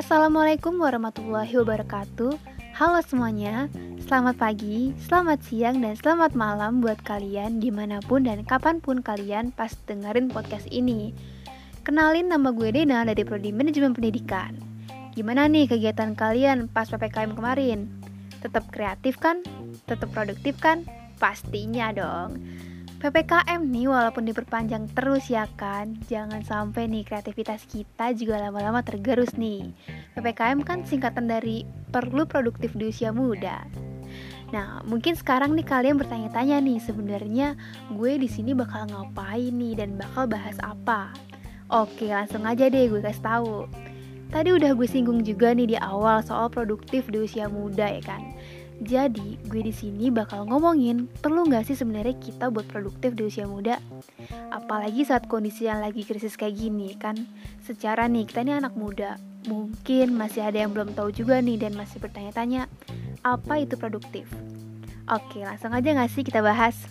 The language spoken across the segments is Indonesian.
Assalamualaikum warahmatullahi wabarakatuh Halo semuanya, selamat pagi, selamat siang, dan selamat malam buat kalian di mana pun dan kapan pun kalian pas dengerin podcast ini Kenalin nama gue Dena dari Prodi Manajemen Pendidikan Gimana nih kegiatan kalian pas PPKM kemarin? Tetap kreatif kan? Tetap produktif kan? Pastinya dong PPKM nih walaupun diperpanjang terus ya kan Jangan sampai nih kreativitas kita juga lama-lama tergerus nih PPKM kan singkatan dari perlu produktif di usia muda Nah, mungkin sekarang nih kalian bertanya-tanya nih sebenarnya gue di sini bakal ngapain nih dan bakal bahas apa? Oke, langsung aja deh gue kasih tahu. Tadi udah gue singgung juga nih di awal soal produktif di usia muda ya kan. Jadi, gue di sini bakal ngomongin perlu nggak sih sebenarnya kita buat produktif di usia muda? Apalagi saat kondisi yang lagi krisis kayak gini kan. Secara nih, kita ini anak muda. Mungkin masih ada yang belum tahu juga nih dan masih bertanya-tanya, apa itu produktif? Oke, langsung aja nggak sih kita bahas?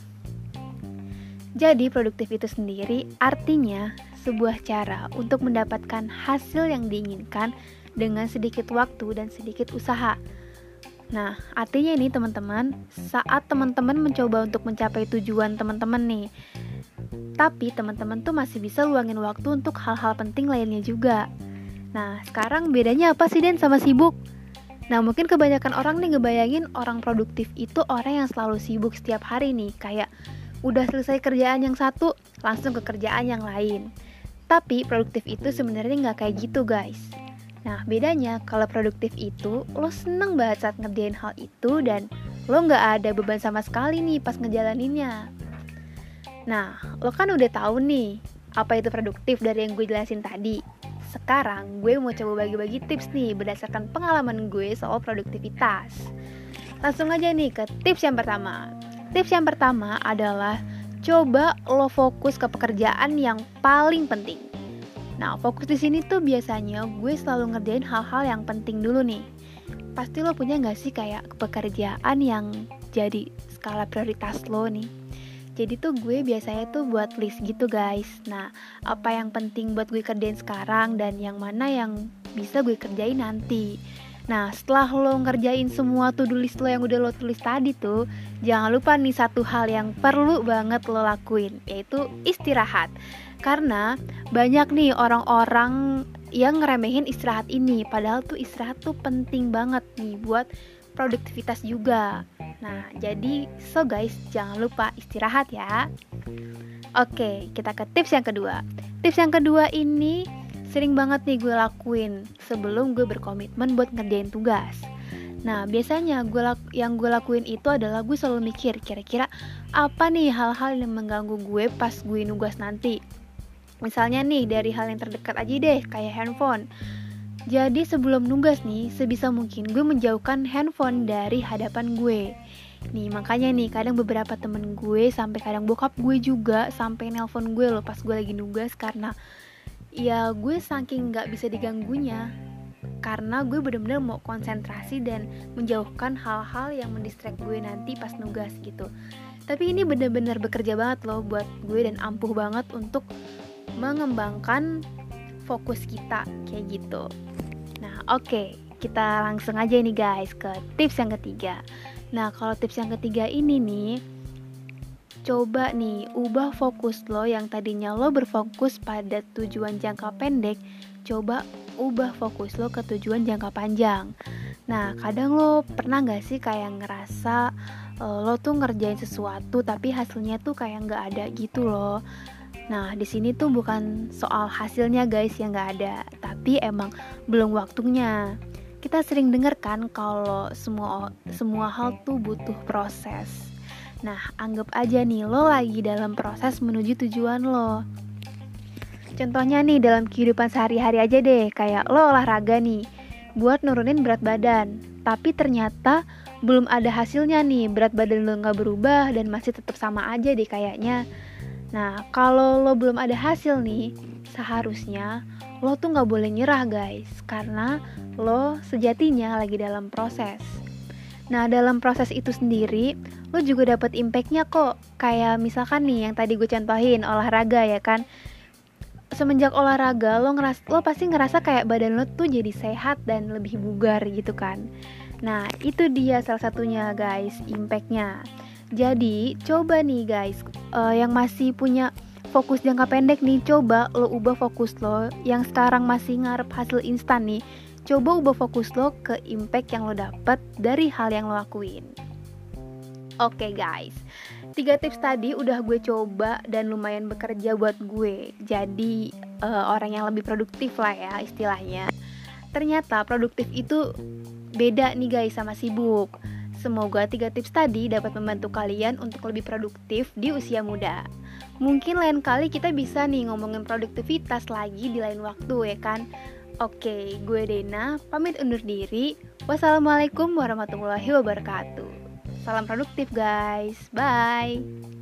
Jadi, produktif itu sendiri artinya sebuah cara untuk mendapatkan hasil yang diinginkan dengan sedikit waktu dan sedikit usaha Nah, artinya ini teman-teman, saat teman-teman mencoba untuk mencapai tujuan teman-teman nih, tapi teman-teman tuh masih bisa luangin waktu untuk hal-hal penting lainnya juga. Nah, sekarang bedanya apa sih Den sama sibuk? Nah, mungkin kebanyakan orang nih ngebayangin orang produktif itu orang yang selalu sibuk setiap hari nih, kayak udah selesai kerjaan yang satu, langsung ke kerjaan yang lain. Tapi produktif itu sebenarnya nggak kayak gitu guys. Nah, bedanya kalau produktif itu lo seneng banget saat ngerjain hal itu dan lo nggak ada beban sama sekali nih pas ngejalaninnya. Nah, lo kan udah tahu nih apa itu produktif dari yang gue jelasin tadi. Sekarang gue mau coba bagi-bagi tips nih berdasarkan pengalaman gue soal produktivitas. Langsung aja nih ke tips yang pertama. Tips yang pertama adalah coba lo fokus ke pekerjaan yang paling penting. Nah, fokus di sini tuh biasanya gue selalu ngerjain hal-hal yang penting dulu nih. Pasti lo punya gak sih kayak pekerjaan yang jadi skala prioritas lo nih? Jadi tuh gue biasanya tuh buat list gitu guys. Nah, apa yang penting buat gue kerjain sekarang dan yang mana yang bisa gue kerjain nanti. Nah, setelah lo ngerjain semua to-do list lo yang udah lo tulis tadi tuh, jangan lupa nih satu hal yang perlu banget lo lakuin, yaitu istirahat. Karena banyak nih orang-orang yang ngeremehin istirahat ini, padahal tuh istirahat tuh penting banget nih buat produktivitas juga. Nah, jadi so guys, jangan lupa istirahat ya. Oke, kita ke tips yang kedua. Tips yang kedua ini sering banget nih gue lakuin sebelum gue berkomitmen buat ngerjain tugas. Nah, biasanya gue yang gue lakuin itu adalah gue selalu mikir kira-kira apa nih hal-hal yang mengganggu gue pas gue nugas nanti. Misalnya nih dari hal yang terdekat aja deh kayak handphone. Jadi sebelum nugas nih, sebisa mungkin gue menjauhkan handphone dari hadapan gue. Nih makanya nih kadang beberapa temen gue sampai kadang bokap gue juga sampai nelpon gue loh pas gue lagi nugas karena ya gue saking nggak bisa diganggunya karena gue bener-bener mau konsentrasi dan menjauhkan hal-hal yang mendistract gue nanti pas nugas gitu tapi ini bener-bener bekerja banget loh buat gue dan ampuh banget untuk mengembangkan fokus kita kayak gitu. Nah, oke, okay, kita langsung aja nih guys ke tips yang ketiga. Nah, kalau tips yang ketiga ini nih coba nih ubah fokus lo yang tadinya lo berfokus pada tujuan jangka pendek, coba ubah fokus lo ke tujuan jangka panjang. Nah, kadang lo pernah gak sih kayak ngerasa uh, lo tuh ngerjain sesuatu tapi hasilnya tuh kayak nggak ada gitu loh Nah, di sini tuh bukan soal hasilnya guys yang nggak ada, tapi emang belum waktunya. Kita sering dengar kan kalau semua semua hal tuh butuh proses. Nah, anggap aja nih lo lagi dalam proses menuju tujuan lo. Contohnya nih dalam kehidupan sehari-hari aja deh, kayak lo olahraga nih, buat nurunin berat badan. Tapi ternyata belum ada hasilnya nih, berat badan lo nggak berubah dan masih tetap sama aja deh kayaknya. Nah, kalau lo belum ada hasil nih, seharusnya lo tuh nggak boleh nyerah guys, karena lo sejatinya lagi dalam proses. Nah, dalam proses itu sendiri, lo juga dapat impactnya kok. Kayak misalkan nih yang tadi gue contohin olahraga ya kan. semenjak olahraga lo ngeras lo pasti ngerasa kayak badan lo tuh jadi sehat dan lebih bugar gitu kan nah itu dia salah satunya guys impactnya jadi coba nih guys. Uh, yang masih punya fokus jangka pendek nih coba lo ubah fokus lo yang sekarang masih ngarep hasil instan nih. Coba ubah fokus lo ke impact yang lo dapet dari hal yang lo lakuin. Oke okay, guys. Tiga tips tadi udah gue coba dan lumayan bekerja buat gue. Jadi uh, orang yang lebih produktif lah ya istilahnya. Ternyata produktif itu beda nih guys sama sibuk Semoga tiga tips tadi dapat membantu kalian untuk lebih produktif di usia muda. Mungkin lain kali kita bisa nih ngomongin produktivitas lagi di lain waktu ya kan? Oke, gue Dena, pamit undur diri. Wassalamualaikum warahmatullahi wabarakatuh. Salam produktif guys, bye.